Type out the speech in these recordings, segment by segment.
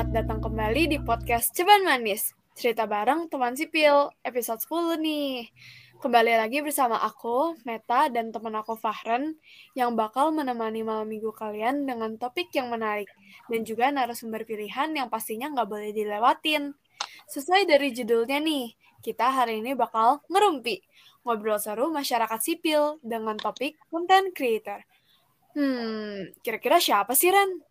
selamat datang kembali di podcast Ceban Manis. Cerita bareng teman sipil, episode 10 nih. Kembali lagi bersama aku, Meta, dan teman aku Fahren, yang bakal menemani malam minggu kalian dengan topik yang menarik, dan juga narasumber pilihan yang pastinya nggak boleh dilewatin. Sesuai dari judulnya nih, kita hari ini bakal ngerumpi, ngobrol seru masyarakat sipil dengan topik content creator. Hmm, kira-kira siapa sih, Ren?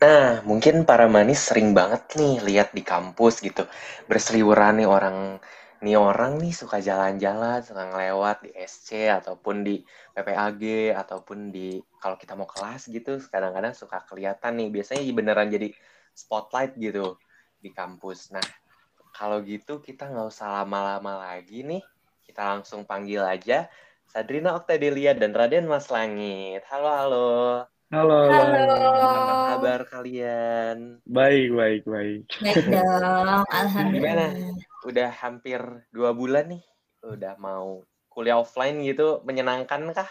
Nah, mungkin para manis sering banget nih lihat di kampus gitu. Berseliweran nih orang nih orang nih suka jalan-jalan, suka ngelewat di SC ataupun di PPAG ataupun di kalau kita mau kelas gitu, kadang-kadang suka kelihatan nih. Biasanya beneran jadi spotlight gitu di kampus. Nah, kalau gitu kita nggak usah lama-lama lagi nih. Kita langsung panggil aja Sadrina Oktadelia dan Raden Mas Langit. Halo, halo. Halo. Halo. Apa kabar kalian? Baik, baik, baik. Baik dong, alhamdulillah. Gimana? Udah hampir dua bulan nih, udah mau kuliah offline gitu, menyenangkan kah?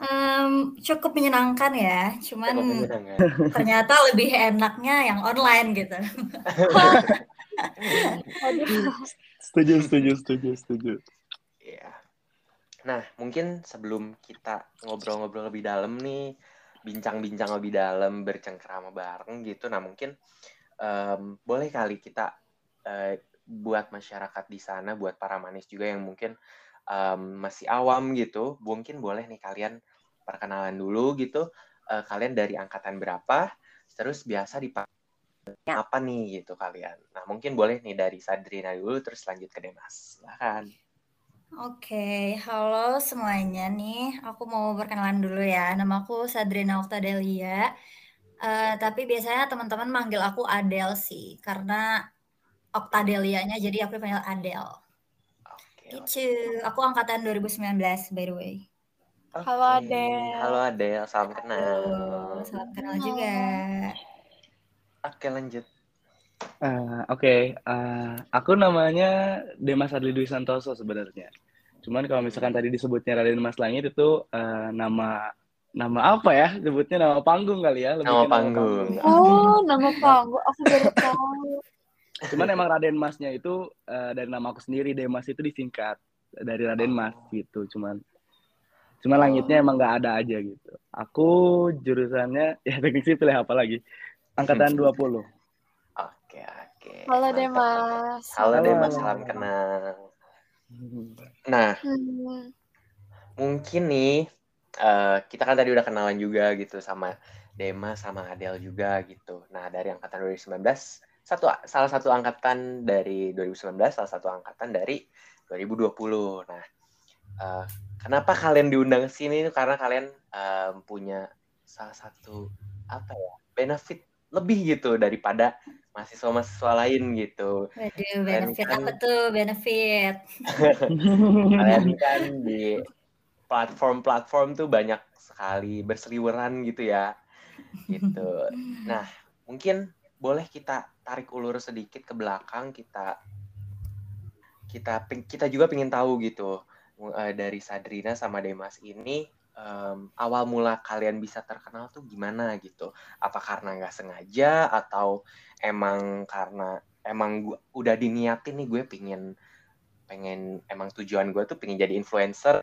Em, cukup menyenangkan ya, cuman Cukup menyenangkan. ternyata lebih enaknya yang online gitu. Setuju, setuju, setuju, setuju. Nah, mungkin sebelum kita ngobrol-ngobrol lebih dalam nih, bincang-bincang lebih dalam, bercengkrama bareng gitu. Nah, mungkin em, boleh kali kita eh, buat masyarakat di sana, buat para manis juga yang mungkin em, masih awam gitu, mungkin boleh nih kalian perkenalan dulu gitu. Eh, kalian dari angkatan berapa? Terus biasa dipakai apa nih gitu kalian. Nah, mungkin boleh nih dari Sadrina dulu, terus lanjut ke Demas. Silahkan. Oke, halo semuanya nih. Aku mau perkenalan dulu ya. Nama aku Sadrina Oktadelia. Eh, tapi biasanya teman-teman manggil aku Adel sih, karena Oktadelianya jadi aku panggil Adel. Oke, Gitu. Aku angkatan 2019 by the way. Halo, Oke. Adel. Halo Adel, salam kenal. Halo, salam kenal juga. Oke lanjut. Eh, Oke, eh, aku namanya Demas Adli Dwi Santoso sebenarnya. Cuman kalau misalkan tadi disebutnya Raden Mas Langit itu eh, nama nama apa ya? Sebutnya nama panggung kali ya, lebih Nama ke panggung. Oh, nama panggung. Aku baru tahu. Cuman emang Raden Masnya itu eh, dari nama aku sendiri, Demas itu disingkat dari Raden Mas gitu. Cuman cuman langitnya emang nggak ada aja gitu. Aku jurusannya ya teknik sipil ya apa lagi? Angkatan 20. Oke oke. Halo, Mantap, Demas. Halo Halo. Demas, salam kenal. Nah Hmm. mungkin nih eh, kita kan tadi udah kenalan juga gitu sama Demas sama Adel juga gitu. Nah dari angkatan 2019 satu salah satu angkatan dari 2019 salah satu angkatan dari 2020. Nah eh, kenapa kalian diundang ke sini? Karena kalian eh, punya salah satu apa ya benefit lebih gitu daripada mahasiswa-mahasiswa lain gitu. Waduh, benefit kan- apa tuh? Benefit. Kalian kan di platform-platform tuh banyak sekali berseliweran gitu ya. Gitu. Nah, mungkin boleh kita tarik ulur sedikit ke belakang kita kita kita juga pengen tahu gitu eh, dari Sadrina sama Demas ini em, awal mula kalian bisa terkenal tuh gimana gitu? Apa karena nggak sengaja atau emang karena emang gua, udah diniatin nih gue pengen pengen emang tujuan gue tuh pengen jadi influencer.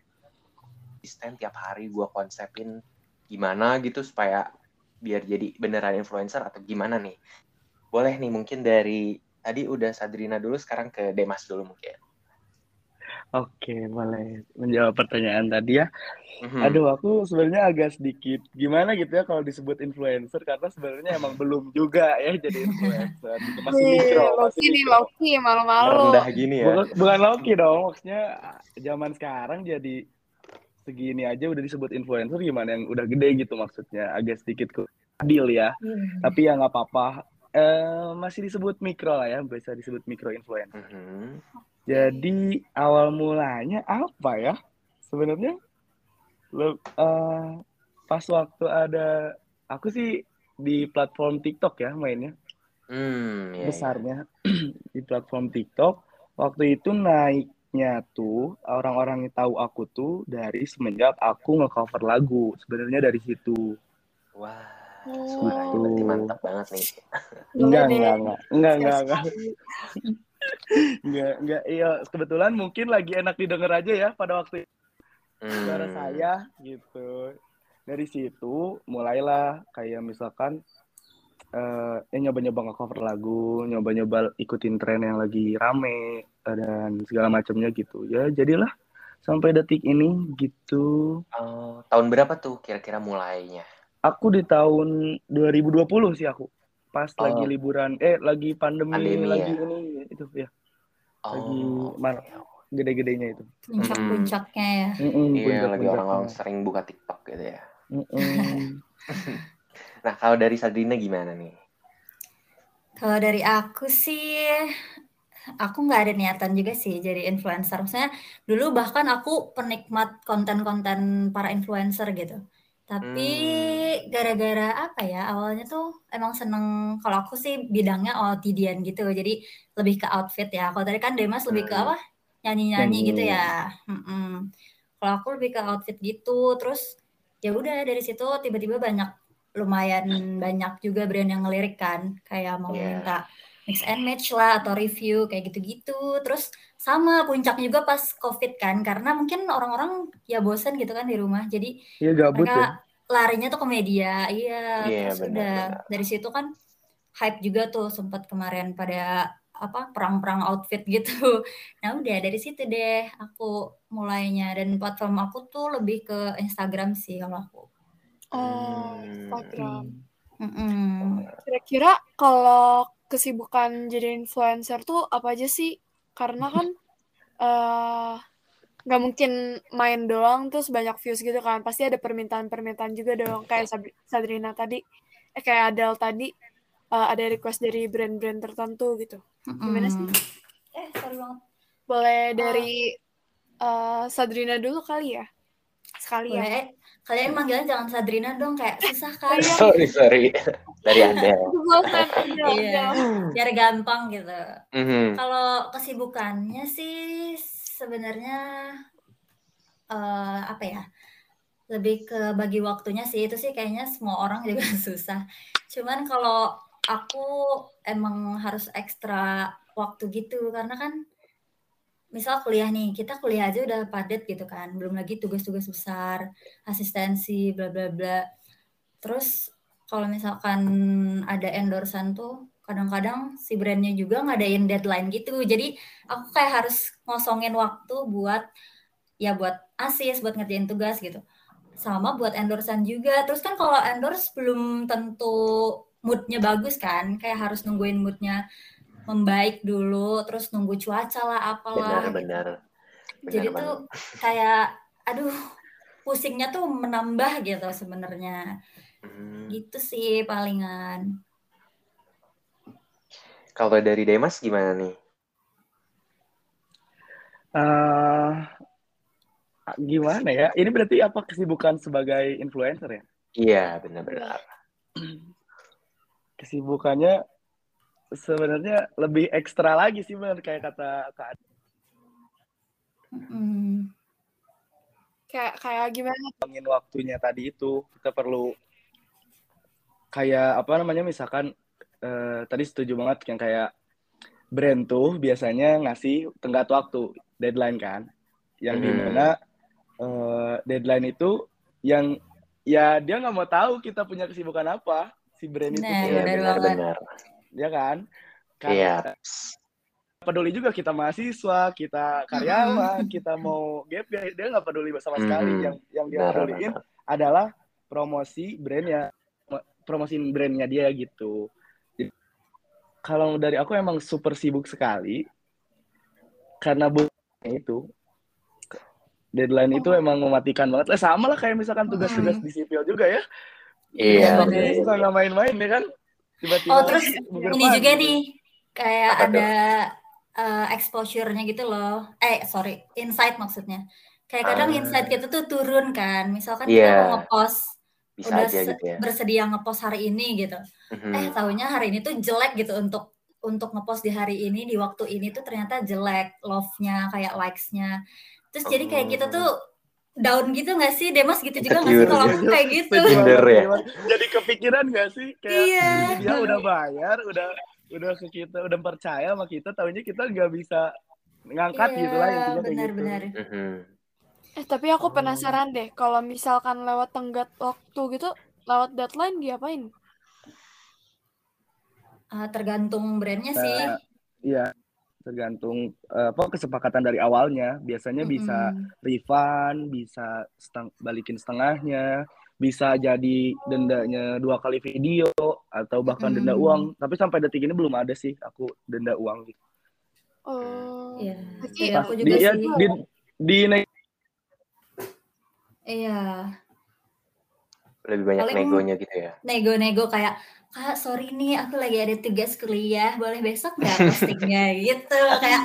Konsisten tiap hari gue konsepin gimana gitu supaya biar jadi beneran influencer atau gimana nih? Boleh nih mungkin dari tadi udah Sadrina dulu sekarang ke Demas dulu mungkin Oke, boleh menjawab pertanyaan tadi ya. Mhm. Aduh, aku sebenarnya agak sedikit gimana gitu ya kalau disebut influencer karena sebenarnya emang belum juga ya jadi influencer. Gitu. Masih mikro, masih Loki nih. Loki. Malu-malu. rendah gini ya Bukan, bukan Loki dong, maksudnya zaman sekarang jadi segini aja udah disebut influencer gimana yang udah gede gitu maksudnya. Agak sedikit adil ya. Tapi ya nggak apa-apa. Eh, masih disebut mikro lah ya, bisa disebut mikro influencer. Mhm. Jadi awal mulanya apa ya? Sebenarnya eh, pas waktu ada aku sih di platform TikTok ya mainnya Hmm, iya, iya. besarnya di platform TikTok. Waktu itu naiknya tuh orang-orang yang tahu aku tuh dari semenjak aku nge-cover lagu. Sebenarnya dari situ. Wah Suaranya berarti mantap banget nih. Enggak, deh. enggak, enggak, enggak, enggak. enggak, enggak, iya, kebetulan mungkin lagi enak didengar aja ya pada waktu Hmm. suara saya gitu. Dari situ mulailah kayak misalkan eh ya nyoba-nyoba nge-cover lagu, nyoba-nyoba ikutin tren yang lagi rame eh, dan segala macamnya gitu. Ya jadilah sampai detik ini gitu. Oh, tahun berapa tuh kira-kira mulainya? Aku di tahun 2020 sih aku. Pas Oh. lagi liburan, eh lagi pandemi, Pandemi, lagi ya? ini itu ya, Lagi Oh, mar- oke. gede-gedenya itu. Puncak-puncaknya ya. Mm-mm, Iya, lagi orang-orang sering buka TikTok gitu ya. Mm-mm. Nah, kalau dari Sadrina gimana nih? Kalau dari aku sih, aku nggak ada niatan juga sih jadi influencer. Maksudnya dulu bahkan aku penikmat konten-konten para influencer gitu. Tapi gara-gara apa ya, awalnya tuh emang seneng, kalau aku sih bidangnya OOTD-an gitu. Jadi lebih ke outfit ya. Kalau tadi kan Demas lebih ke Hmm. apa? Nyanyi-nyanyi Nyanyi. gitu ya. Mm-mm. Kalau aku lebih ke outfit gitu. Terus ya udah dari situ tiba-tiba banyak lumayan banyak juga brand yang ngelirik kan kayak mau Iya. minta mix and match lah atau review kayak gitu-gitu terus sama puncaknya juga pas covid kan karena mungkin orang-orang ya bosen gitu kan di rumah jadi Iya gabut ya. mereka larinya tuh ke media iya Iya, terus benar, udah benar. dari situ kan hype juga tuh sempat kemarin pada apa perang-perang outfit gitu nah udah dari situ deh aku mulainya dan platform aku tuh lebih ke Instagram sih kalau aku Oh, Hmm. Instagram. Mm-mm. Kira-kira kalau kesibukan jadi influencer tuh apa aja sih? Karena kan eh nggak mungkin main doang terus banyak views gitu kan. Pasti ada permintaan-permintaan juga dong. Kayak Sadrina tadi, eh kayak Adele tadi eh, ada request dari brand-brand tertentu gitu. Gimana sih? Mm-mm. Eh, sorry banget. Boleh dari eh, Sadrina dulu kali ya? Sekali ya. Boleh. Kalian manggilnya jangan Sadrina dong, kayak susah kan? Iya. sorry, sorry. Dari Anda. Bosan, Adele, Iya. Biar gampang gitu. Mhm. Kalau kesibukannya sih sebenarnya eh, apa ya? Lebih ke bagi waktunya sih itu sih kayaknya semua orang juga susah. Cuman kalau aku emang harus ekstra waktu gitu karena kan misal kuliah nih, kita kuliah aja udah padat gitu kan. Belum lagi tugas-tugas besar, asistensi, bla bla bla. Terus kalau misalkan ada endorsan tuh kadang-kadang si brandnya juga ngadain deadline gitu. Jadi aku kayak harus ngosongin waktu buat ya buat asis, buat ngerjain tugas gitu. Sama buat endorsan juga. Terus kan kalau endorse belum tentu moodnya bagus kan. Kayak harus nungguin moodnya membaik dulu, terus nunggu cuaca lah apalah. Benar, benar. Jadi Benar tuh banget. kayak aduh pusingnya tuh menambah gitu sebenarnya. Mhm. Gitu sih palingan. Kalau dari Demas gimana nih? Eh, gimana ya? Ini berarti apa kesibukan sebagai influencer ya? Iya, benar-benar. Kesibukannya sebenarnya lebih ekstra lagi sih benar kayak kata Kak Adi. Mm. Kayak kayak gimana? ngomongin waktunya tadi itu kita perlu kayak apa namanya misalkan eh, tadi setuju banget yang kayak brand tuh biasanya ngasih tenggat waktu deadline kan yang Hmm. di mana eh, deadline itu yang ya dia nggak mau tahu kita punya kesibukan apa si brand itu Nah, tuh, Iya, benar banget. Ya kan? Iya. Karena peduli juga kita mahasiswa kita karyawan kita mau gap year, dia nggak peduli sama sekali. Yang yang dia Benar, peduliin adalah promosi brandnya promosiin brandnya dia gitu. Jadi, kalau dari aku emang super sibuk sekali karena bu itu deadline itu emang mematikan banget. Eh, sama lah kayak misalkan tugas-tugas Hmm. di sipil juga ya. Iya. Dia suka nggak main-main ya kan tiba-tiba Oh terus ini depan juga nih kayak Apa tuh? ada eh, exposure-nya gitu loh. Eh sorry, insight maksudnya. Kayak kadang Ah. insight kita tuh turun kan. Misalkan Iya. kita mau ngepost Bisa udah aja gitu ya. bersedia ngepost hari ini gitu. Mhm. Eh taunya hari ini tuh jelek gitu untuk untuk ngepost di hari ini di waktu ini tuh ternyata jelek love-nya kayak likes-nya. Terus jadi kayak kita Oh. tuh down gitu nggak sih Demos gitu juga nggak sih kalau aku kayak gitu Minder ya? Jadi kepikiran gak sih kayak Iya. dia udah bayar, udah udah ke kita, udah percaya sama kita, tahunya kita nggak bisa ngangkat Iya, gitu lah intinya kayak gitu. benar-benar Mhm. Eh, tapi aku penasaran deh, kalau misalkan lewat tenggat waktu gitu, lewat deadline diapain? Ah, tergantung brandnya sih Nah, Iya, tergantung apa kesepakatan dari awalnya. Biasanya bisa Mm-mm. refund, bisa seteng- balikin setengahnya, bisa jadi dendanya dua kali video atau bahkan denda Mm. uang. Tapi sampai detik ini belum ada sih aku denda uang gitu. Oh, Iya, Pas aku di, juga ya, sih. di, di Iya, Lebih banyak Paling- negonya gitu ya. nego-nego kayak kak sorry nih aku lagi ada tugas kuliah boleh besok nggak postingnya gitu kayak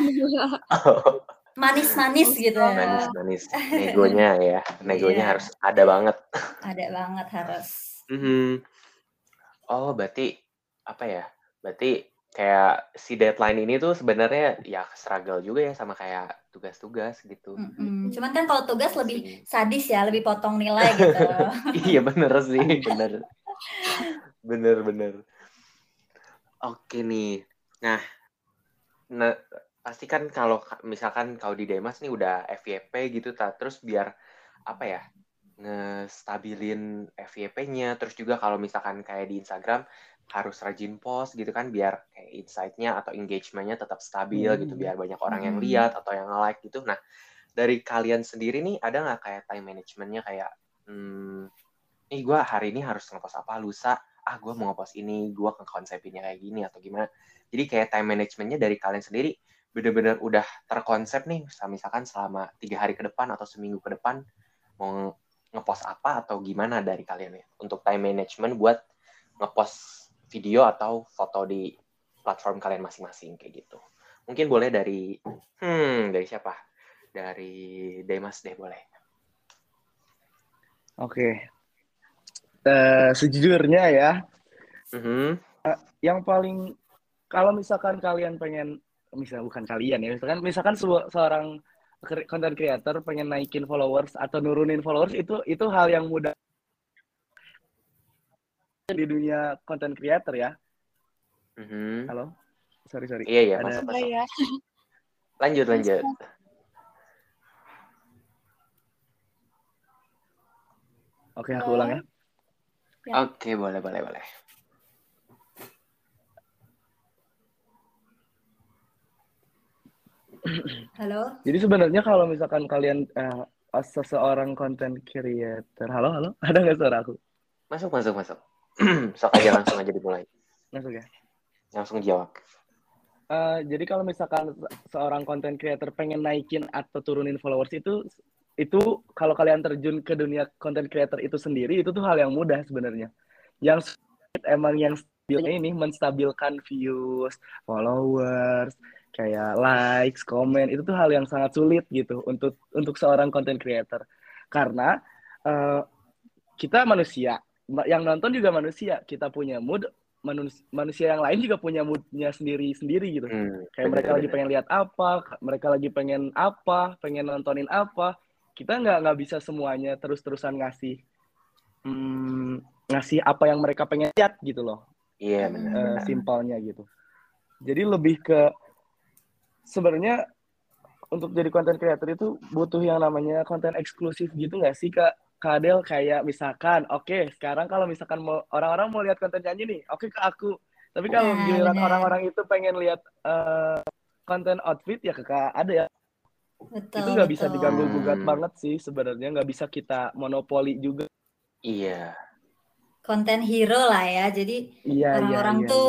manis-manis gitu Manis-manis. Negonya ya. Negonya Iya. harus ada banget. ada banget harus Mhm. Oh, berarti apa ya? Berarti kayak si deadline ini tuh sebenarnya ya struggle juga ya sama kayak tugas-tugas gitu. Mm-mm. cuman kan kalau tugas lebih sadis ya lebih potong nilai gitu iya bener sih, bener. Bener, bener. Oke nih. Nah, nah pasti kan kalau ka- misalkan kau di Demas nih udah FYP gitu, ta, terus biar apa ya ngestabilin FYP-nya, terus juga kalau misalkan kayak di Instagram harus rajin post gitu kan, biar kayak insight-nya atau engagement-nya tetap stabil Hmm. gitu, biar banyak orang yang Hmm. lihat atau yang like gitu. Nah, dari kalian sendiri nih ada nggak kayak time management-nya kayak hmm, nih gue hari ini harus ngepost apa lusa ah gue mau ngepost ini gue konsepinnya kayak gini atau gimana. Jadi kayak time managementnya dari kalian sendiri bener-bener udah terkonsep nih misalkan selama tiga hari ke depan atau seminggu ke depan mau ngepost apa atau gimana dari kalian ya untuk time management buat ngepost video atau foto di platform kalian masing-masing kayak gitu. Mungkin boleh dari hmm dari siapa? Dari Demas deh boleh. Oke. Eh, sejujurnya ya, Mhm. yang paling kalau misalkan kalian pengen misal bukan kalian ya misalkan misalkan se- seorang content creator pengen naikin followers atau nurunin followers itu itu hal yang mudah di dunia content creator ya Mhm. halo sorry sorry Iya iya Ada- masuk masuk. ya. Lanjut lanjut. oke aku ulang ya Ya. Oke boleh boleh boleh. halo jadi sebenarnya kalau misalkan kalian eh, seseorang content creator halo halo ada nggak suara aku Masuk masuk masuk. Sok aja langsung aja dimulai. masuk ya Langsung jawab. Eh, jadi kalau misalkan se- seorang content creator pengen naikin atau turunin followers itu itu kalau kalian terjun ke dunia content creator itu sendiri itu tuh hal yang mudah sebenarnya. Yang emang yang stabilnya ini menstabilkan views, followers, kayak likes, komen itu tuh hal yang sangat sulit gitu untuk untuk seorang content creator. Karena eh, kita manusia, ma- yang nonton juga manusia, kita punya mood, manus- manusia yang lain juga punya moodnya sendiri-sendiri gitu. Hmm, Kayak mereka lagi pengen lihat apa, mereka lagi pengen apa, pengen nontonin apa. Kita nggak nggak bisa semuanya terus-terusan ngasih hmm, ngasih apa yang mereka pengen lihat gitu loh. Iya Eh, benar. simpelnya gitu. Jadi lebih ke sebenarnya untuk jadi konten creator itu butuh yang namanya konten eksklusif gitu nggak sih kak? Kadel kayak misalkan, oke sekarang kalau misalkan mau orang-orang mau lihat konten nyanyi nih, oke ke aku. Tapi kalau Nah, giliran orang-orang itu pengen lihat eh, konten outfit ya ke kak ada ya. Betul itu nggak bisa diganggu gugat Hmm. banget sih sebenarnya nggak bisa kita monopoli juga. Iya. konten hero lah ya jadi Iya orang-orang iya, iya, tuh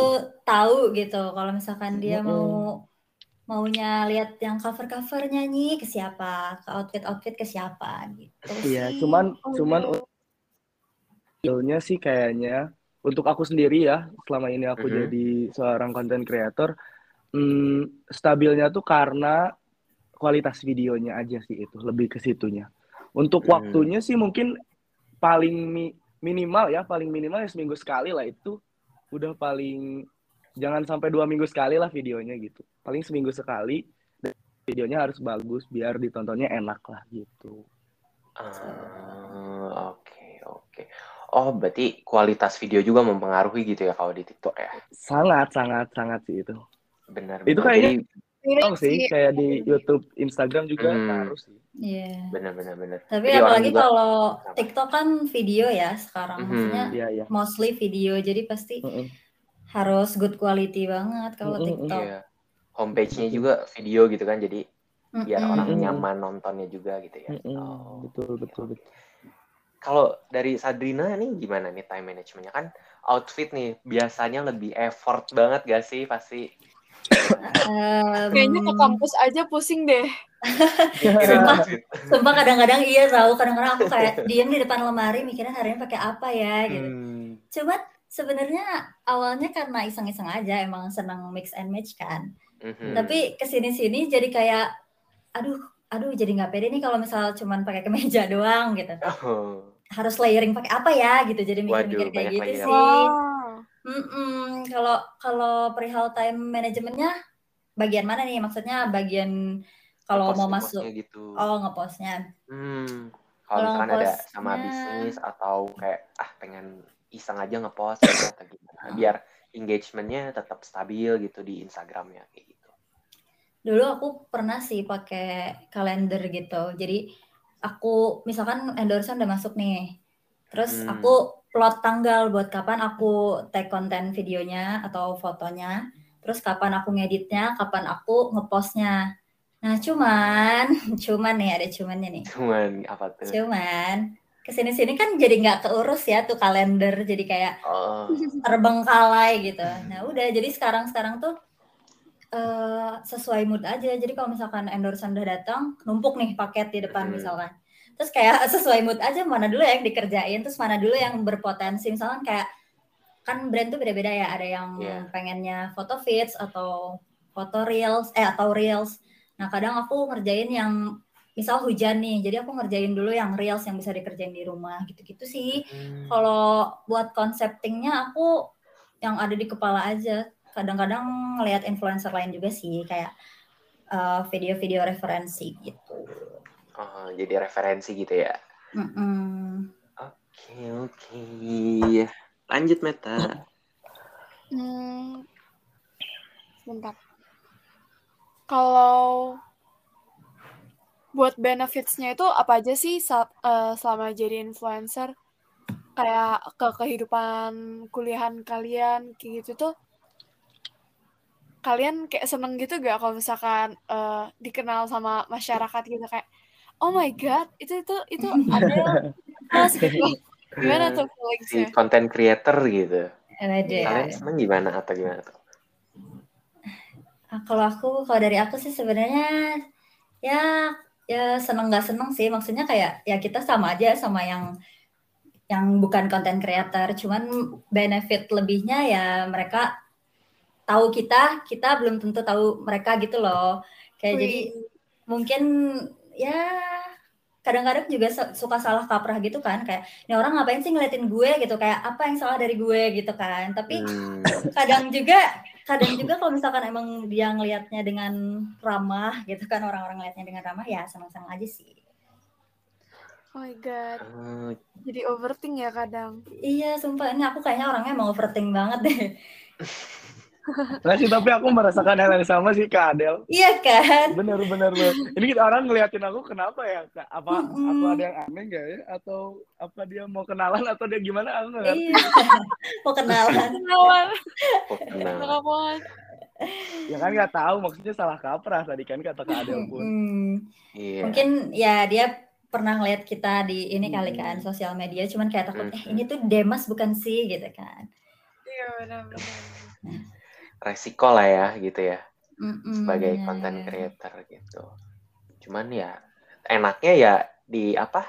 tahu gitu kalau misalkan dia Mm-mm. mau maunya lihat yang cover-cover nyanyi ke siapa, ke outfit-outfit ke siapa gitu. Iya, sih. cuman Oh, cuman iya. skillnya sih kayaknya untuk aku sendiri ya selama ini aku Mhm. jadi seorang content creator hmm, stabilnya tuh karena kualitas videonya aja sih itu lebih ke situnya untuk Hmm. waktunya sih mungkin paling mi- minimal ya paling minimal ya seminggu sekali lah itu udah paling jangan sampai dua minggu sekali lah videonya gitu paling seminggu sekali dan videonya harus bagus biar ditontonnya enak lah gitu Ah, Oke, oke. Oh, berarti kualitas video juga mempengaruhi gitu ya kalau di TikTok ya? Sangat, sangat, sangat sih itu. Benar. Itu kayaknya Jadi, Mirip Oh sih, kayak di YouTube, Instagram juga Hmm. ngaruh sih. Iya. benar, benar, benar. Tapi Jadi apalagi juga- kalau? TikTok kan video ya sekarang, Mhm. maksudnya Iya, iya. mostly video, jadi pasti Mm-mm. harus good quality banget kalau Mm-mm, TikTok. Iya. Homepage-nya juga video gitu kan, jadi biar Mm-mm. orang nyaman nontonnya juga gitu ya. Mm-mm. Oh. Betul, betul, betul. Kalau dari Sadrina nih gimana nih time managementnya kan outfit nih biasanya lebih effort banget gak sih pasti Em, Kayaknya ke kampus aja pusing deh. mikirin Sumpah. outfit. Sumpah kadang-kadang iya tahu, kadang-kadang aku kayak diem di depan lemari mikirnya hari ini pakai apa ya gitu. Hmm. Cuman sebenarnya awalnya karena iseng-iseng aja emang senang mix and match kan. Mhm. Tapi ke sini-sini jadi kayak aduh aduh jadi nggak pede nih kalau misal cuman pakai kemeja doang gitu. Oh. Harus layering pakai apa ya gitu. Jadi mikir-mikir Waduh, kayak gitu layer. sih. Wow. Mm-mm. Kalau kalau perihal time manajemennya bagian mana nih? Maksudnya bagian kalau Ngepost- mau masuk gitu. oh ngepostnya. Hmm. Kalau misalkan ada sama bisnis atau kayak ah pengen iseng aja ngepost gitu atau gimana biar engagementnya tetap stabil gitu di Instagramnya kayak gitu. Dulu aku pernah sih pakai kalender gitu. Jadi aku misalkan endorsement udah masuk nih. Terus Hmm. aku plot tanggal buat kapan aku tag konten videonya atau fotonya. Terus kapan aku ngeditnya, kapan aku ngepostnya. Nah, cuman cuman nih ada cumannya nih. Cuman apa tuh? Cuman ke sini-sini kan jadi nggak keurus ya tuh kalender. Jadi kayak Oh. terbengkalai gitu. Nah udah jadi sekarang-sekarang tuh eh, sesuai mood aja. Jadi kalau misalkan endorsement udah datang, numpuk nih paket di depan Hmm. misalkan. Terus kayak sesuai mood aja mana dulu yang dikerjain, terus mana dulu yang berpotensi. Misalkan kayak kan brand tuh beda-beda ya. Ada yang Iya. pengennya foto feeds atau foto reels, eh atau reels. Nah kadang aku ngerjain yang misal hujan nih, jadi aku ngerjain dulu yang reels yang bisa dikerjain di rumah gitu-gitu sih. Hmm. Kalau buat konseptingnya aku yang ada di kepala aja. Kadang-kadang ngelihat influencer lain juga sih kayak uh, video-video referensi gitu. Oh, jadi referensi gitu ya. Oke, oke. Lanjut Meta. Hmm, bentar. Kalau buat benefits-nya itu apa aja sih saat, eh, selama jadi influencer? Kayak ke kehidupan kuliahan kalian kayak gitu tuh kalian kayak seneng gitu gak kalau misalkan eh, dikenal sama masyarakat gitu kayak oh my god itu itu itu ada mas gimana tuh si content creator gitu. Ada. Kalian seneng gimana atau gimana tuh? Ah, Kalau aku, kalau dari aku sih sebenarnya ya ya seneng nggak seneng sih. Maksudnya kayak ya kita sama aja sama yang yang bukan content creator. Cuman benefit lebihnya ya mereka tahu kita, kita belum tentu tahu mereka gitu loh. Kayak jadi Wih. mungkin ya kadang-kadang juga su- suka salah kaprah gitu kan kayak ini orang ngapain sih ngeliatin gue? gitu kayak apa yang salah dari gue? gitu kan. Tapi Hmm. kadang juga kadang juga kalau misalkan emang dia ngelihatnya dengan ramah gitu kan orang-orang ngelihatnya dengan ramah ya senang-senang aja sih. Oh my god. Oh, jadi overthink ya kadang. Iya sumpah. Ini aku kayaknya orangnya mau overthink banget deh Nah sih, tapi aku merasakan hal yang sama sih ke Adel. iya kan Bener, bener, bener. Ini kita orang ngeliatin aku kenapa ya? Kak? Apa, Mm-mm. apa ada yang aneh nggak ya? Atau apa dia mau kenalan atau dia gimana? Aku nggak ngerti. iya mau kenalan kenalan kenal. Enak banget Ya kan nggak tahu, maksudnya salah kaprah tadi kan kata Kak Adel pun. Hmm, Iya. mungkin ya dia pernah ngeliat kita di ini kali Hmm. kan sosial media cuman kayak takut eh Hmm. ini tuh Demas bukan sih gitu kan iya benar-benar Resiko lah ya gitu ya Mm-mm, sebagai bener. content creator gitu. Cuman ya enaknya ya di apa?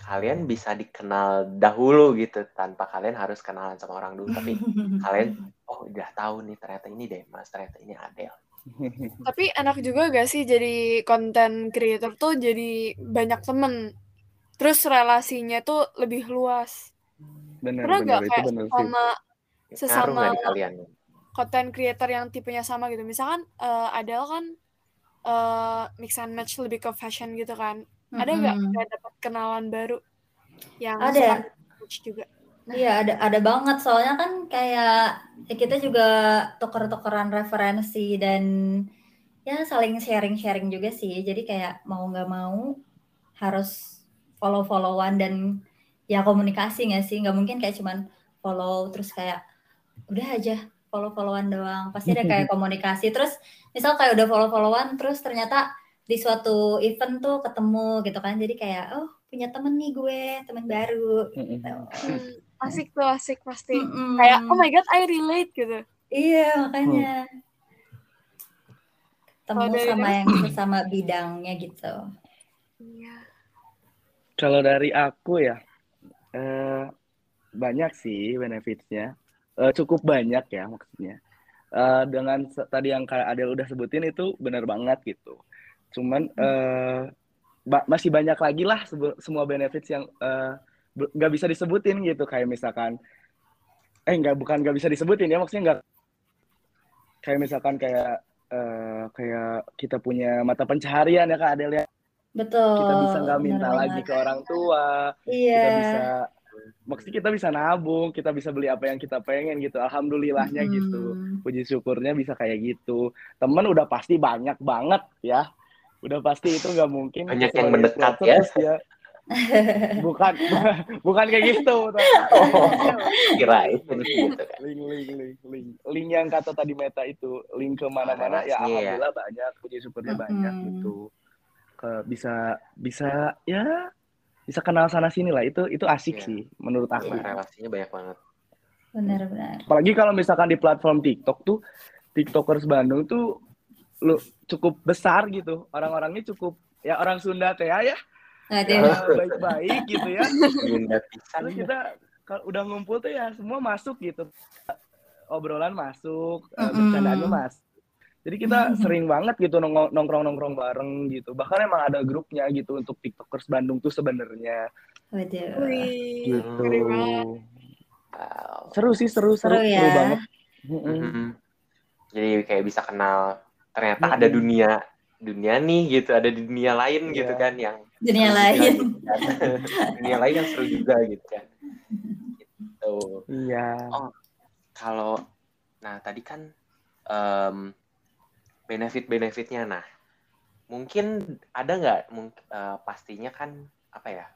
Kalian bisa dikenal dahulu gitu tanpa kalian harus kenalan sama orang dulu tapi kalian oh udah tahu nih ternyata ini Demas, ternyata ini Adel. tapi enak juga gak sih jadi content creator tuh jadi banyak temen terus relasinya tuh lebih luas Bener, pernah bener, gak itu kayak bener sama Sesama- kalian? Content creator yang tipenya sama gitu misalkan eh Adele kan eh mix and match lebih ke fashion gitu kan Ada nggak nggak dapat kenalan baru yang Ada. juga? Iya ada ada banget soalnya kan kayak ya kita juga tuker-tukeran referensi dan ya saling sharing-sharing juga sih. Jadi kayak mau nggak mau harus follow-followan dan ya komunikasi nggak sih? Nggak mungkin kayak cuman follow terus kayak udah aja follow-followan doang. Pasti ada kayak komunikasi. Terus misal kayak udah follow-followan terus ternyata di suatu event tuh ketemu gitu kan. Jadi kayak oh punya temen nih gue, temen baru Mm-mm. gitu. Hmm, asik tuh asik pasti. Mm-mm. Kayak oh my god I relate gitu. Iya, makanya ketemu dari sama yang sesama bidangnya gitu. Iya. Kalau dari aku ya, eh, banyak sih benefitsnya. Eh, cukup banyak ya maksudnya. Eh, dengan tadi yang kayak Adel udah sebutin itu benar banget gitu. Cuman ba- masih banyak lagi lah semua benefits yang nggak bisa disebutin gitu. Kayak misalkan, eh nggak bukan nggak bisa disebutin ya maksudnya nggak kayak misalkan kayak eh, kayak kita punya mata pencaharian ya Kak Adel ya. Betul. Kita bisa nggak minta lagi banget. ke orang tua, Iya. kita bisa maksudnya kita bisa nabung, kita bisa beli apa yang kita pengen gitu. Alhamdulillahnya gitu. Hmm. Puji syukurnya bisa kayak gitu. Temen udah pasti banyak banget ya. Udah pasti itu nggak mungkin Banyak yang mendekat ya. terus dia bukan bukan kayak gitu. Oh, kirain gitu kan. link link link link link yang kata tadi Meta itu link ke mana-mana ya Relasinya ya. alhamdulillah banyak puji syukurnya banyak gitu ke bisa bisa ya bisa kenal sana sini lah itu itu asik Iya. sih menurut aku Iya, relasinya banyak banget. Benar-benar. apalagi kalau misalkan di platform TikTok tuh TikTokers Bandung tuh lu cukup besar gitu orang-orangnya cukup ya orang Sunda teh ya Aduh. ya, baik-baik gitu ya terus kita kalau udah ngumpul tuh ya semua masuk gitu obrolan masuk eh, Mm-mm. bercandaannya masuk jadi kita sering banget gitu nong- nongkrong-nongkrong bareng gitu bahkan emang ada grupnya gitu untuk tiktokers Bandung tuh sebenarnya Waduh. Wih, gitu. Wow. seru sih seru seru, Seru ya. banget Mm-mm. Mhm. Jadi kayak bisa kenal ternyata Mm-mm. ada dunia dunia nih gitu, ada di dunia lain gitu Iya. kan yang Dunia seru lain. juga gitu kan. dunia lain yang seru juga gitu kan. Gitu. iya Oh, kalau nah tadi kan em, benefit-benefitnya. Nah mungkin ada nggak mungkin pastinya kan apa ya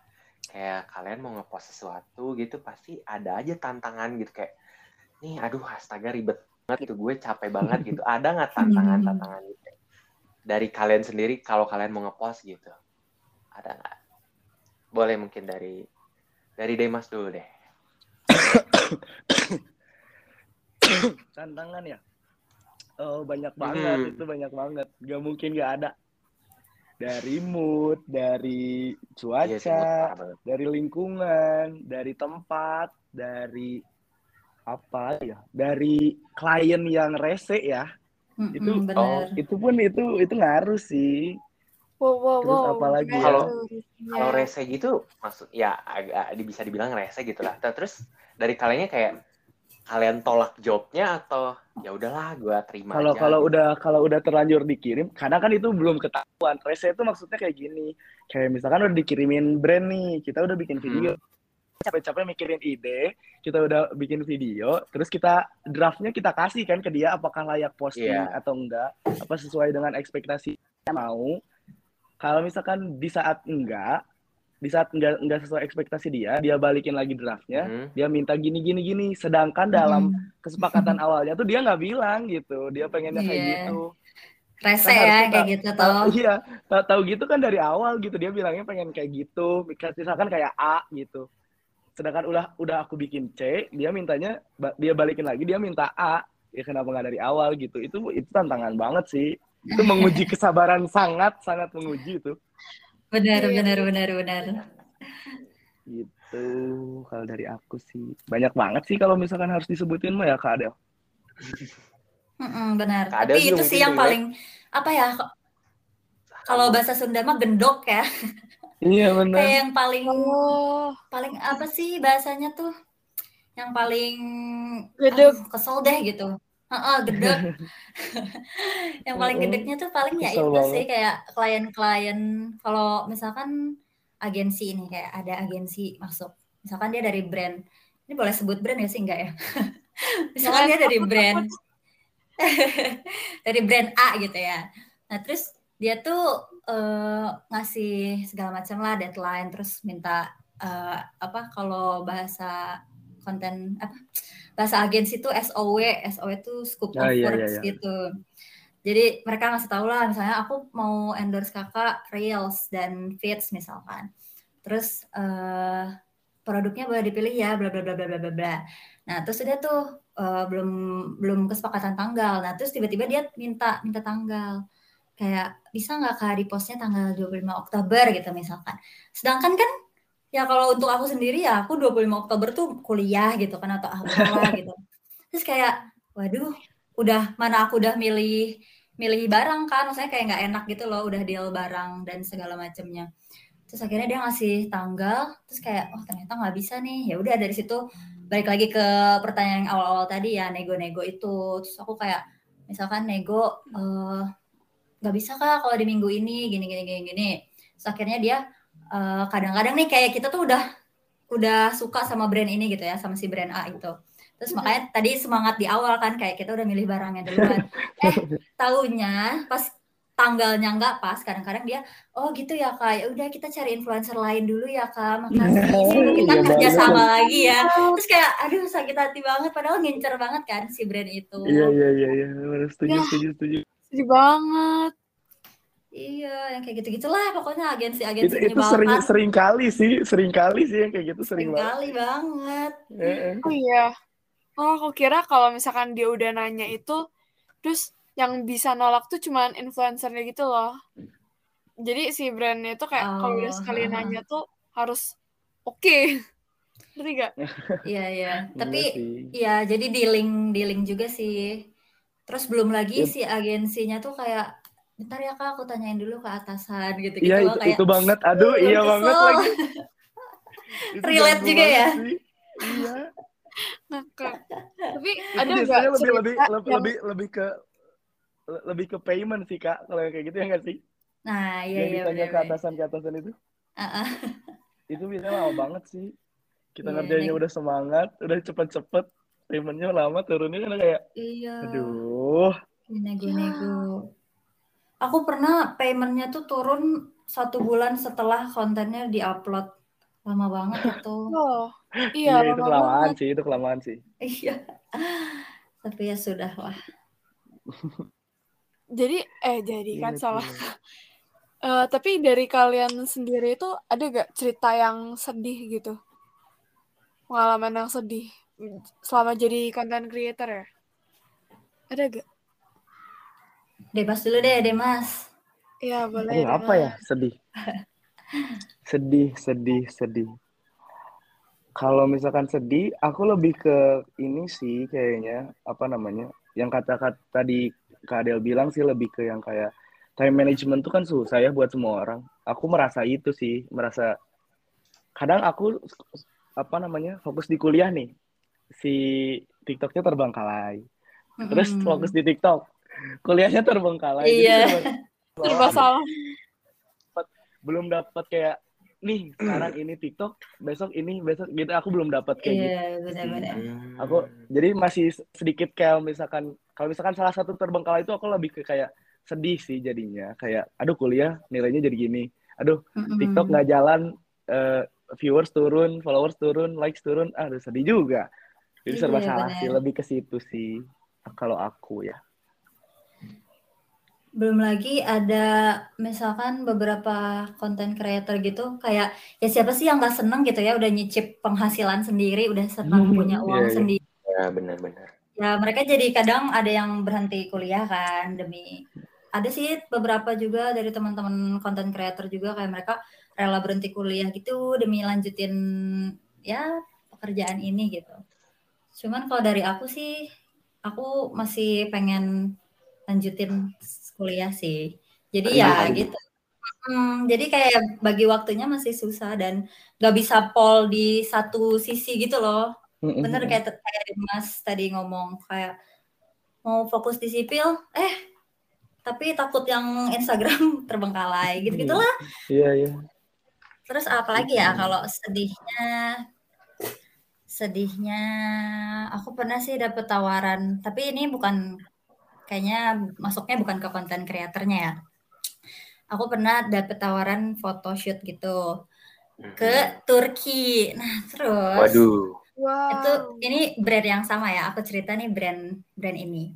kayak kalian mau ngepost sesuatu gitu pasti ada aja tantangan gitu kayak nih aduh astaga ribet banget gitu gue capek banget gitu. Ada nggak tantangan tantangan gitu dari kalian sendiri kalau kalian mau ngepost gitu? Ada nggak? Boleh mungkin dari dari Demas dulu deh. Tantangan ya oh banyak banget Hmm. itu banyak banget gak mungkin gak ada dari mood dari cuaca banget. dari lingkungan, dari tempat, dari apa ya, dari klien yang rese ya, Mm-mm, Itu- benar. oh, itu pun itu itu ngaruh sih. Wow, wow, Terus wow. apa lagi Gimana ya? kalau rese gitu maksud ya agak di- bisa dibilang rese gitu lah terus dari kaliannya kayak kalian tolak jobnya atau ya udahlah gue terima Kalau aja kalau gitu. udah kalau udah terlanjur dikirim, kadang kan itu belum ketahuan. Rese itu maksudnya kayak gini, kayak misalkan udah dikirimin brand nih, kita udah bikin video, capek-capek mikirin ide, kita udah bikin video, terus kita draftnya kita kasih kan ke dia apakah layak posting Iya. atau enggak, apa sesuai dengan ekspektasi mau. Kalau misalkan di saat enggak, di saat enggak enggak sesuai ekspektasi dia, dia balikin lagi draftnya, Mhm. dia minta gini gini gini, sedangkan dalam kesepakatan awalnya tuh dia nggak bilang gitu, dia pengennya kayak Iya. gitu. Rese Kan ya kayak tak- gitu toh. iya, tahu tahu gitu kan dari awal gitu dia bilangnya pengen kayak gitu, misalkan kayak A gitu. Sedangkan udah udah aku bikin C, dia mintanya ba- dia balikin lagi dia minta A. Ya kenapa nggak dari awal gitu? Itu itu tantangan banget sih. Itu menguji kesabaran sangat sangat menguji itu. Benar, Iya. benar, benar, benar. Gitu. Kalau dari aku sih banyak banget sih kalau misalkan harus disebutin mah ya Kak Adel. Mm-mm, benar. Nggak ada Tapi itu sih yang relate. paling apa ya? Kalau bahasa Sunda mah gendok ya. Iya benar. Kayak yang paling Oh, paling apa sih bahasanya tuh? Yang paling aduh, kesel deh gitu. Heeh, gedek. yang paling gedeknya tuh paling ya Kesel itu banget. sih kayak klien-klien kalau misalkan agensi ini kayak ada agensi masuk. Misalkan dia dari brand. Ini boleh sebut brand ya sih enggak ya? misalkan dia dari brand dari brand A gitu ya. Nah, terus dia tuh eh, ngasih segala macam lah deadline terus minta eh, apa kalau bahasa konten apa bahasa agensi itu SOW, SOW itu scope of Ah, iya, iya, works iya. gitu. Jadi mereka ngasih tahu lah misalnya aku mau endorse kakak Reels dan Feeds misalkan. Terus eh, produknya boleh dipilih ya bla bla bla bla bla bla bla. Nah, terus udah tuh eh, belum belum kesepakatan tanggal. Nah, terus tiba-tiba dia minta minta tanggal. Kayak bisa nggak kak di postnya tanggal 25 Oktober gitu misalkan. Sedangkan kan ya kalau untuk aku sendiri ya aku 25 Oktober tuh kuliah gitu kan atau apa gitu. Terus kayak waduh, udah mana aku udah milih milih barang kan, maksudnya kayak nggak enak gitu loh, udah deal barang dan segala macamnya. Terus akhirnya dia ngasih tanggal, terus kayak oh ternyata nggak bisa nih. Ya udah dari situ balik lagi ke pertanyaan yang awal-awal tadi ya nego-nego itu. Terus aku kayak misalkan nego eh, nggak bisa kak kalau di minggu ini gini gini gini gini. Terus akhirnya dia eh, kadang-kadang nih kayak kita tuh udah udah suka sama brand ini gitu ya sama si brand A itu. Terus makanya tadi semangat di awal kan kayak kita udah milih barangnya duluan. Eh tahunya pas tanggalnya nggak pas kadang-kadang dia oh gitu ya kak ya udah kita cari influencer lain dulu ya kak makasih kita Iya kerja banget. sama lagi ya terus kayak aduh sakit hati banget padahal ngincer banget kan si brand itu Iya iya iya iya, setuju Ya. setuju setuju. Sedih banget. Iya yang kayak gitu gitulah pokoknya Itu agensi-agensi itu sering menyebalkan sering kali sih, sering kali sih yang kayak gitu sering sering banget. kali banget Heeh. Oh iya. Oh, aku kira kalau misalkan dia udah nanya itu, terus yang bisa nolak tuh cuman influencernya gitu loh. Jadi si brandnya itu kayak kalau udah Oh, sekali ha-ha. nanya tuh harus oke. Ngerti gak? iya iya tapi. Iya, jadi dealing dealing juga sih. Terus belum lagi Iya. si agensinya tuh kayak, bentar ya kak, aku tanyain dulu ke atasan gitu-gitu Iya loh itu, kayak itu banget. Aduh, "Uh, iya kesel." banget lagi. Itu Relate juga banget ya. sih. Iya. Ngakak. Tapi Itu ada nggak lebih lebih lebih, yang lebih lebih ke lebih ke payment sih kak kalau kayak gitu ya nggak sih Nah, iya yang iya ditanya ke atasan ke atasan itu ah. itu biasanya lama banget sih kita Iya, ngerjainnya nek- udah semangat udah cepet-cepet paymentnya lama turunnya kan kayak Iya, aduh nego-nego. Aku pernah paymentnya tuh turun satu bulan setelah kontennya diupload. Lama banget itu. Oh, iya iya itu lama kelamaan banget. sih itu kelamaan sih Iya. Tapi ya sudah lah. Jadi eh jadi kan Iya salah. tuh. Eh, tapi dari kalian sendiri itu ada gak cerita yang sedih gitu? Pengalaman yang sedih selama jadi content creator ya? Ada gak? Demas dulu deh, Demas. Iya boleh aduh apa ya? Sedih. Sedih sedih sedih. Kalau misalkan sedih aku lebih ke ini sih kayaknya apa namanya? Yang kata-kata tadi Kak Adel bilang sih lebih ke yang kayak time management tuh kan susah ya buat semua orang. Aku merasa itu sih merasa kadang aku apa namanya fokus di kuliah nih. Si TikToknya terbengkalai. Terus Mm-mm. fokus di TikTok kuliahnya terbengkalai Iya. serba- salah. belum dapat kayak nih sekarang ini TikTok besok ini besok gitu aku belum dapat kayak gitu Iya, benar-benar. aku jadi masih sedikit kayak misalkan kalau misalkan salah satu terbengkalai itu aku lebih ke kayak sedih sih jadinya kayak aduh kuliah nilainya jadi gini aduh. TikTok nggak jalan eh, viewers turun followers turun likes turun aduh sedih juga jadi serba Iya, salah sih benar. lebih ke situ sih kalau aku ya Belum lagi ada misalkan beberapa konten creator gitu kayak ya siapa sih yang nggak seneng gitu ya udah nyicip penghasilan sendiri, udah senang Hmm, punya uang iya, iya. sendiri. Ya benar-benar. Ya mereka jadi kadang ada yang berhenti kuliah kan demi ada sih beberapa juga dari teman-teman konten creator juga kayak mereka rela berhenti kuliah gitu demi lanjutin ya pekerjaan ini gitu. Cuman kalau dari aku sih aku masih pengen lanjutin kuliah sih. Jadi ya Iya. gitu. Hmm, jadi kayak bagi waktunya masih susah dan gak bisa pol di satu sisi gitu loh. Bener kayak kayak Mas tadi ngomong kayak mau fokus di sipil eh tapi takut yang Instagram terbengkalai gitu gitulah Iya, iya. terus apalagi ya kalau sedihnya sedihnya aku pernah sih dapet tawaran tapi ini bukan kayaknya masuknya bukan ke konten kreatornya ya. Aku pernah dapet tawaran photoshoot gitu ke Turki. Nah terus Waduh. Wow. itu ini brand yang sama ya aku cerita nih brand brand ini.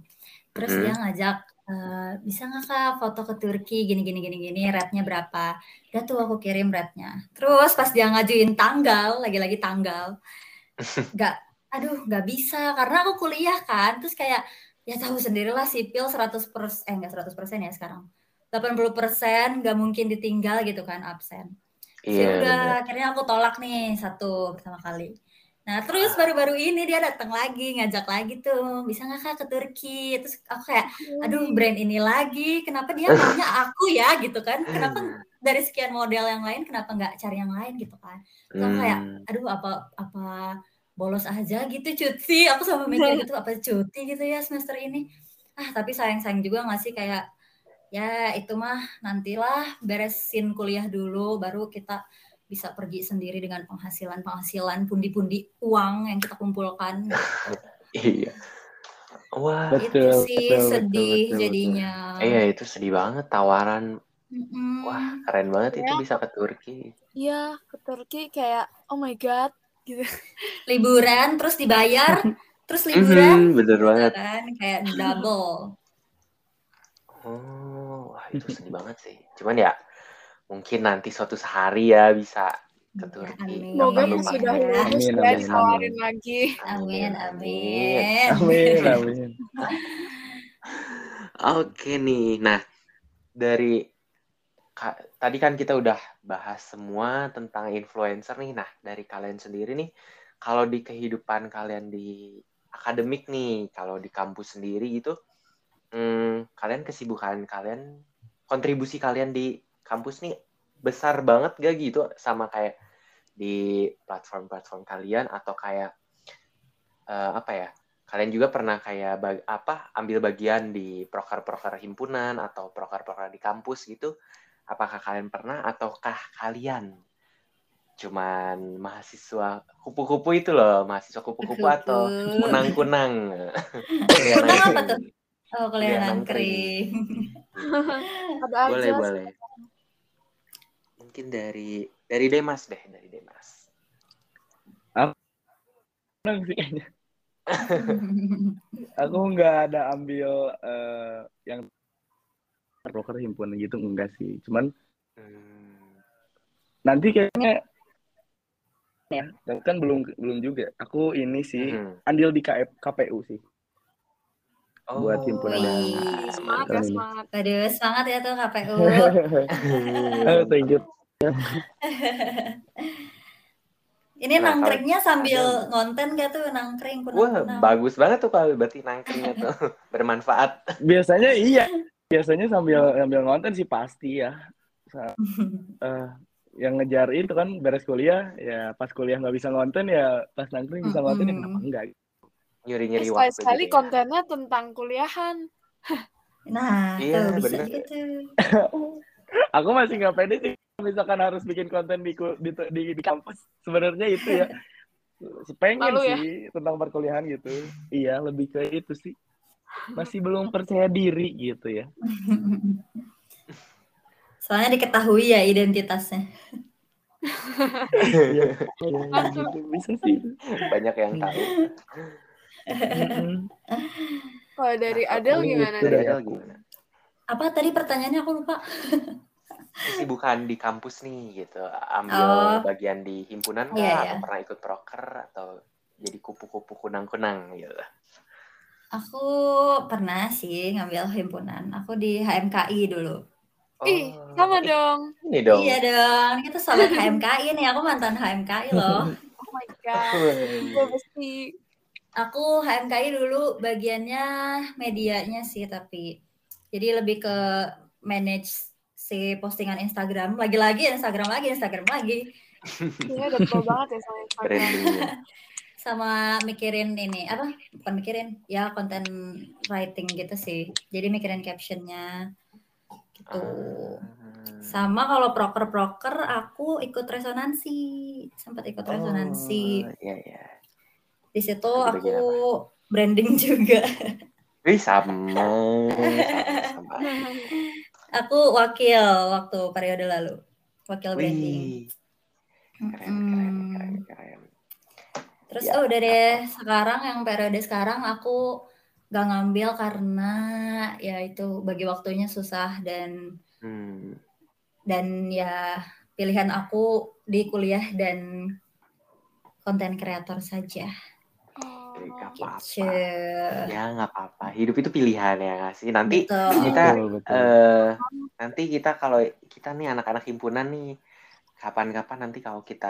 Terus Hmm. dia ngajak "Eh, bisa nggak kak foto ke Turki? Gini gini gini gini rate-nya berapa? Udah tuh aku kirim rate-nya. Terus pas dia ngajuin tanggal lagi-lagi tanggal nggak aduh nggak bisa karena aku kuliah kan. Terus kayak ya tahu sendirilah sipil 100 eh nggak 100 ya sekarang. 80 persen nggak mungkin ditinggal gitu kan absen. Iya. ya udah bener. akhirnya aku tolak nih satu pertama kali. Nah terus baru-baru ini dia datang lagi ngajak lagi tuh. Bisa nggak kak ke Turki? Terus aku kayak aduh brand ini lagi. Kenapa dia maunya aku ya? Gitu kan. Kenapa dari sekian model yang lain kenapa nggak cari yang lain gitu kan? Terus aku kayak Hmm. aduh apa apa bolos aja gitu cuti aku sama mikir gitu apa cuti gitu ya semester ini ah tapi sayang-sayang juga nggak sih kayak ya itu mah nantilah beresin kuliah dulu baru kita bisa pergi sendiri dengan penghasilan penghasilan pundi-pundi uang yang kita kumpulkan Iya. Wah. Betul, itu sih betul, sedih betul, betul. jadinya Iya itu sedih banget tawaran. Mm-mm. Wah keren banget itu Ya. bisa ke Turki. Iya, ke Turki kayak oh my god gitu. liburan terus dibayar terus liburan Mhm, bener gitu banget. kan kayak double Oh, wah itu sedih banget sih. Cuman ya mungkin nanti suatu hari ya bisa ke Ya, Turki. amin. Semoga sudah Amin, ya amin, ditawarin amin. lagi. amin amin. amin Amin, amin. Oke nih, nah dari ka- tadi kan kita udah bahas semua tentang influencer nih. Nah dari kalian sendiri nih, kalau di kehidupan kalian di akademik nih, kalau di kampus sendiri gitu, hmm, kalian kesibukan kalian, kontribusi kalian di kampus nih besar banget gak gitu sama kayak di platform-platform kalian atau kayak eh, apa ya? Kalian juga pernah kayak bag- apa ambil bagian di proker-proker himpunan atau proker-proker di kampus gitu? Apakah kalian pernah ataukah kalian cuman mahasiswa kupu-kupu itu loh, mahasiswa kupu-kupu atau kunang-kunang? Kunang apa tuh? oh kuliah nangkring. nangkring Ada aja. Boleh, boleh. Mungkin dari dari Demas deh, dari Demas. Kayaknya. Aku nggak ada ambil eh, yang broker himpunan gitu enggak sih. Cuman Hmm, nanti kayaknya ya, kan belum belum juga. Aku ini sih hmm. andil di KF, KPU sih. Buat himpunan yang- Wih, semangat ya semangat. Aduh, semangat ya tuh KPU. Oh, thank you. Ini Nah, kalau- nangkringnya sambil ngonten gak tuh nangkring Wah, kunang-kunang. bagus banget tuh kalau berarti nangkringnya tuh bermanfaat. Biasanya iya. Biasanya sambil sambil ngonten sih pasti ya. Sa- eh, yang ngejar itu kan beres kuliah ya pas kuliah nggak bisa ngonten ya pas nangkring bisa ngonten ya Mm-mm. kenapa enggak Nyuri-nyuri waktu Sekali-sekali gitu ya. kontennya tentang kuliahan. Nah, Iya, tuh bisa bener. gitu. aku masih nggak pede sih misalkan harus bikin konten di di di, di kampus sebenarnya itu ya pengen Malu ya? sih tentang perkuliahan gitu iya lebih ke itu sih masih belum percaya diri gitu ya Soalnya diketahui ya identitasnya. Iya, iya, gitu. bisa sih Banyak yang tahu. Mm-mm. Kalau dari Adel gimana? gitu dari Adel gimana? Apa tadi pertanyaannya aku lupa. Kesibukan di kampus nih gitu. Ambil Oh. bagian di himpunan nggak? Iya, Atau iya. pernah ikut proker? Atau jadi kupu-kupu kunang-kunang gitu? Aku pernah sih ngambil himpunan. Aku di HMKI dulu. Ih, sama ih, dong. Ini dong. Iya dong, kita sobat HMKI nih. Aku mantan HMKI loh. Oh my god. Gue mesti Aku HMKI dulu bagiannya medianya sih tapi jadi lebih ke manage si postingan Instagram lagi-lagi Instagram lagi Instagram lagi kayaknya udah pro banget ya sama Instagram. sama mikirin ini apa bukan mikirin ya konten writing gitu sih jadi mikirin captionnya gitu Hmm. sama kalau proker proker aku ikut resonansi sempat ikut resonansi Oh, iya iya. di situ Itu aku bagian branding juga Wih sama. sama. aku wakil waktu periode lalu wakil branding Wih, keren, keren, Mm-mm. keren, keren. Terus Ya, oh, udah deh sekarang yang periode sekarang aku gak ngambil karena ya itu bagi waktunya susah dan Hmm. dan ya pilihan aku di kuliah dan konten kreator saja. Nggak Oh, apa-apa. Gitu. Ya nggak apa-apa. Hidup itu pilihan ya nggak sih. Nanti Betul. kita Betul, betul. eh nanti kita kalau kita nih anak-anak himpunan nih kapan-kapan nanti kalau kita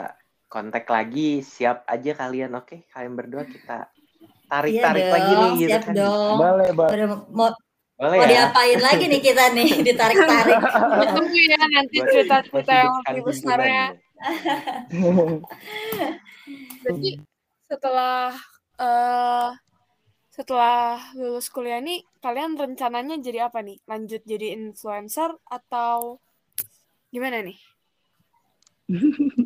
kontak lagi siap aja kalian oke kalian berdua kita Iya tarik-tarik dong, lagi nih gitu siap kan. dong. Boleh. Udah mau, Boleh mau ya. diapain lagi nih kita nih ditarik-tarik. Tunggu ya nanti cerita-cerita buat yang lebih besar ya. Jadi setelah eh setelah lulus kuliah nih, kalian rencananya jadi apa nih? Lanjut jadi influencer atau gimana nih?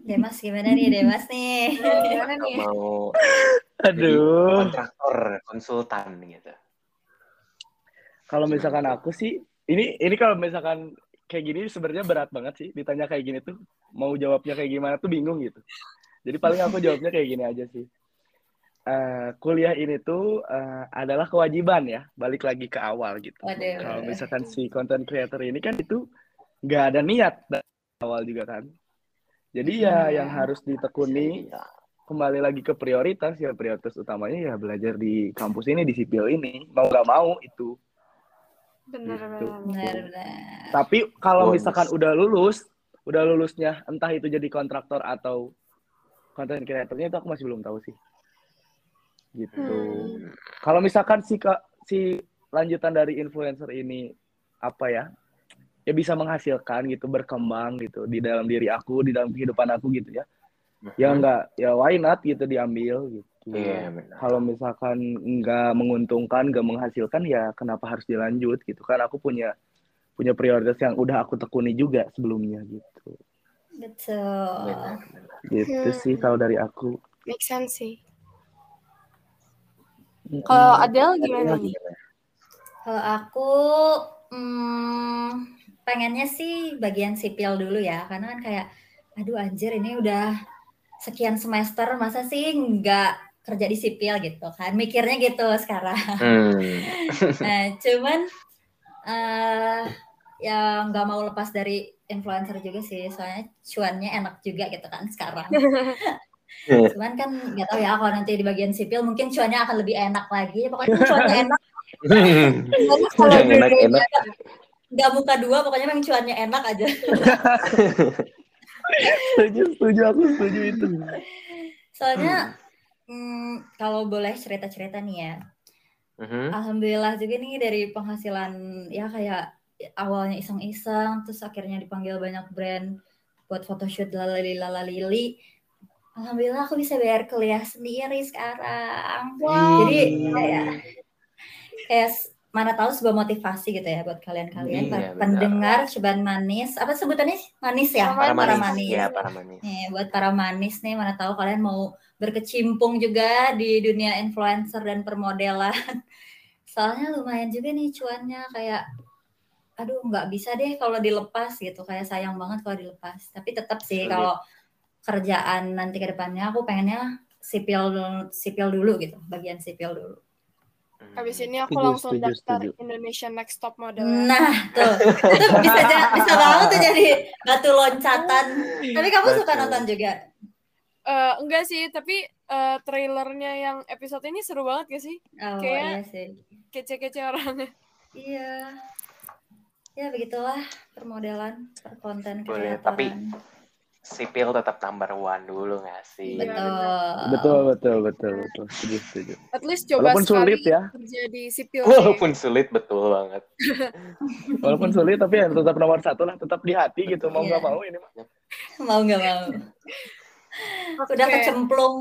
Demas gimana nih Demas nih? Gimana nih? mau Aduh. kontraktor konsultan gitu. Kalau misalkan aku sih, ini ini kalau misalkan kayak gini sebenarnya berat banget sih. Ditanya kayak gini tuh, mau jawabnya kayak gimana tuh bingung gitu. Jadi paling aku jawabnya kayak gini aja sih. Eh, kuliah ini tuh eh, adalah kewajiban ya, balik lagi ke awal gitu. Kalau misalkan si content creator ini kan itu nggak ada niat dari awal juga kan. Jadi ya Hmm. yang harus ditekuni Bisa kembali lagi ke prioritas ya prioritas utamanya ya belajar di kampus ini di sipil ini mau nggak mau itu Bener Gitu. Benar-benar. tapi kalau Bonus. misalkan udah lulus udah lulusnya entah itu jadi kontraktor atau konten kreatornya itu aku masih belum tahu sih gitu Hmm. kalau misalkan si si lanjutan dari influencer ini apa ya ya bisa menghasilkan gitu berkembang gitu di dalam diri aku di dalam kehidupan aku gitu ya ya Hmm. enggak ya why not gitu diambil gitu Iya benar. kalau misalkan nggak menguntungkan nggak menghasilkan ya kenapa harus dilanjut gitu kan aku punya punya prioritas yang udah aku tekuni juga sebelumnya gitu Betul. Benar, benar. gitu Hmm. sih kalau dari aku Make sense sih. Kalau Adele gimana nih? Kalau aku hmm, pengennya sih bagian sipil dulu ya, karena kan kayak, aduh anjir ini udah sekian semester masa sih nggak kerja di sipil gitu kan, mikirnya gitu sekarang. Hmm. Nah, cuman eh ya nggak mau lepas dari influencer juga sih, soalnya cuannya enak juga gitu kan sekarang. Cuman kan nggak tahu ya kalau nanti di bagian sipil mungkin cuannya akan lebih enak lagi. Pokoknya cuannya enak Kalau Yang enak-enak. Nggak muka dua pokoknya memang cuannya enak aja. Setuju setuju aku setuju itu. Soalnya hmm, kalau boleh cerita cerita nih ya. Mhm. alhamdulillah juga nih dari penghasilan ya kayak awalnya iseng iseng terus akhirnya dipanggil banyak brand buat photoshoot lalali lalali alhamdulillah aku bisa bayar kuliah sendiri sekarang. Wow. jadi kayak kayak mana tahu sebuah motivasi gitu ya buat kalian-kalian Iya, pendengar ceban manis apa sebutannya manis ya Para Para manis. Ya, para manis. Nih, buat para manis nih, mana tahu kalian mau berkecimpung juga di dunia influencer dan permodelan. Soalnya lumayan juga nih cuannya kayak, aduh nggak bisa deh kalau dilepas gitu, kayak sayang banget kalau dilepas. Tapi tetap sih Sulit. kalau kerjaan nanti ke depannya aku pengennya sipil sipil dulu gitu, bagian sipil dulu. Habis ini aku langsung setuju, daftar setuju. Indonesia Next Top Model. Nah tuh, itu bisa bisa banget tuh jadi batu loncatan. Tapi kamu suka Betul. nonton juga? Eh, enggak sih, tapi eh, trailernya yang episode ini seru banget gak sih? Oh Kayak- iya sih. Kece-kece orangnya. Iya. Ya begitulah permodelan, perkonten Boleh, kreatoran. tapi Sipil tetap number one dulu nggak sih? Iya, betul. betul betul betul betul setuju setuju At least coba Walaupun sekali sulit ya. kerja di sipil. sih. Walaupun sulit betul banget. walaupun sulit tapi ya tetap nomor satu lah tetap di hati gitu mau Iya. nggak mau ini mah Mau nggak mau. Udah Oke. kecemplung.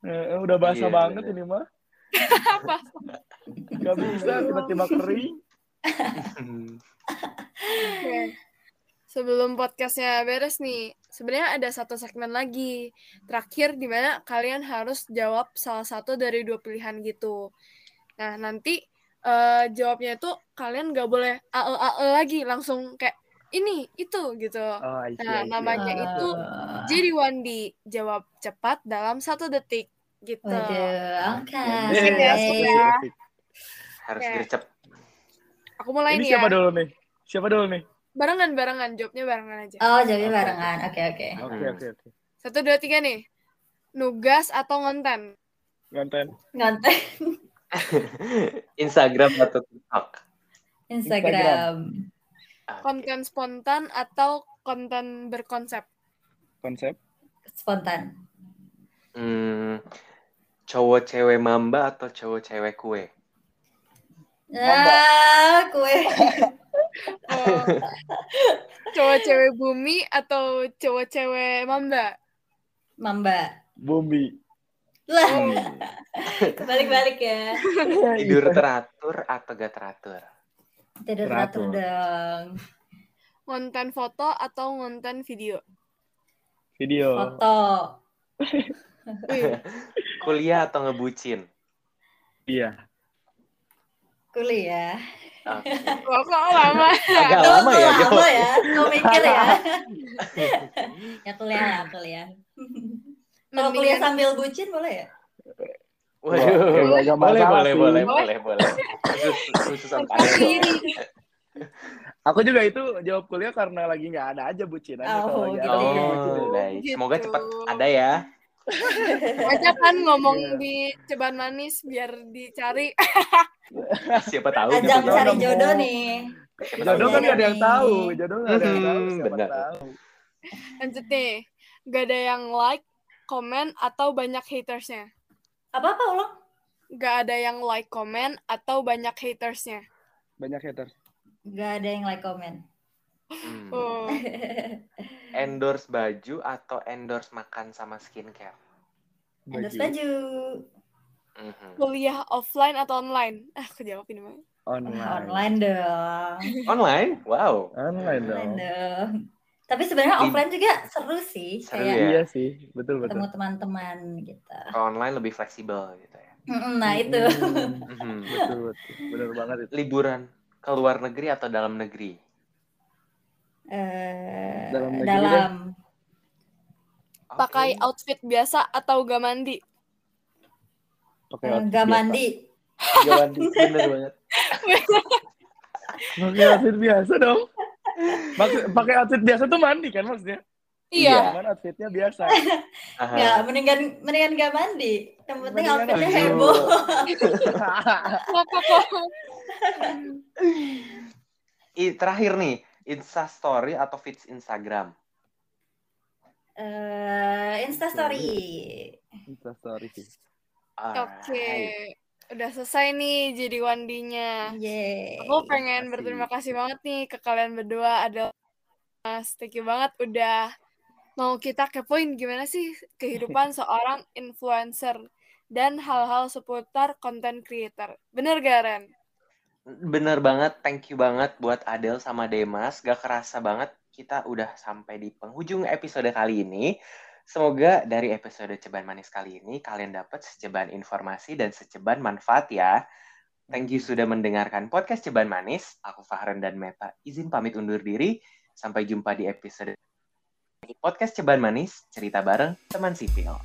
Eh, udah basah Iya, banget bener. ini mah. Apa? Gak bisa tiba-tiba kering. Oke. Sebelum podcastnya beres nih, sebenarnya ada satu segmen lagi. Terakhir di mana kalian harus jawab salah satu dari dua pilihan gitu. Nah, nanti eh, jawabnya itu kalian nggak boleh ae ae lagi, langsung kayak ini, itu gitu. Oh, see, Nah, namanya Ah. itu jadi Wandi. Jawab cepat dalam satu detik gitu. Waduh, oke. Ya, asik ya. asik. Harus Oke. gercep. Aku mulai Ini nih ya. siapa dulu nih? Siapa dulu nih? Barengan, barengan. Jawabnya barengan aja. Oh, jawabnya barengan. Oke, oke. Oke, Hmm. oke, oke. Satu, dua, tiga nih. Nugas atau ngonten? Ngonten. Ngonten Instagram atau TikTok? Instagram. Oke. konten spontan atau konten berkonsep? Konsep. Spontan. Hmm, cowok cewek mamba atau cowok cewek kue? Ah, kue. Oh. cowok cewek bumi atau cowok cewek mamba? Mamba. Bumbi. Lah, balik-balik ya. tidur teratur atau gak teratur? Tidak Teratur. teratur dong. Konten foto atau konten video? Video. Foto. Kuliah atau ngebucin? Iya. Kuliah. Oke. kok kok lama? Agak Tuh, lama tuh, ya, lama ya. Kau mikir ya. ya kuliah lah, kuliah. Kalau kuliah sambil bucin boleh ya? Waduh, boleh, boleh, sih. boleh, boleh, boleh. Khusus. Aku juga itu jawab kuliah karena lagi nggak ada aja bucin aja Oh, gitu ada ya. aja bucin. Oh, baik. Semoga Gitu. cepat ada ya. Aja kan ngomong Iya. di ceban manis biar dicari. Siapa tahu. Ajang cari jodoh nih. Jodoh kan nggak ada yang tahu. Jodoh nggak ada yang tahu. Siapa benar. tahu. Lanjut nih. Gak ada yang like, komen, atau banyak hatersnya? Apa-apa ulang? Gak ada yang like, komen, atau banyak hatersnya? Banyak haters. Gak ada yang like komen. Hmm. Oh. Endorse baju atau endorse makan sama skincare? Endorse baju. Mhm. Kuliah offline atau online? Ah, aku jawab ini mah. Online. Online dong. Online? Wow. Online dong. Online dong. Tapi sebenarnya Di- offline juga seru sih. Seru kayak ya. Iya sih, betul betul. ketemu teman-teman gitu. Kalau online lebih fleksibel gitu ya. Nah itu. Hmm, Mhm. betul betul. Bener banget itu. Liburan ke luar negeri atau dalam negeri? Eh, Dalam negeri dalam. Pakai outfit biasa atau gak mandi? Pakai Eh, outfit Gak biasa. mandi. Gak mandi, bener banget. Pakai outfit biasa dong. Maksud, pakai outfit biasa tuh mandi kan maksudnya? Iya. Cuman outfitnya biasa. Nggak, mendingan mendingan gak mandi. Yang penting Mendingan outfitnya setuju. heboh. I, terakhir nih, Insta Story atau feeds Instagram? Eh, Insta story. Insta story sih. Oke. Alright. Udah selesai nih jadi Wandinya. Yeay. Aku pengen Makasih. berterima kasih banget nih ke kalian berdua. Ada Mas, thank you banget udah mau kita kepoin gimana sih kehidupan seorang influencer dan hal-hal seputar content creator. Bener gak, Ren? Bener banget, thank you banget buat Adel sama Demas. Gak kerasa banget kita udah sampai di penghujung episode kali ini. Semoga dari episode Ceban Manis kali ini kalian dapat seceban informasi dan seceban manfaat ya. Thank you sudah mendengarkan podcast Ceban Manis. Aku Fahren dan Meta izin pamit undur diri. Sampai jumpa di episode podcast Ceban Manis, cerita bareng teman sipil.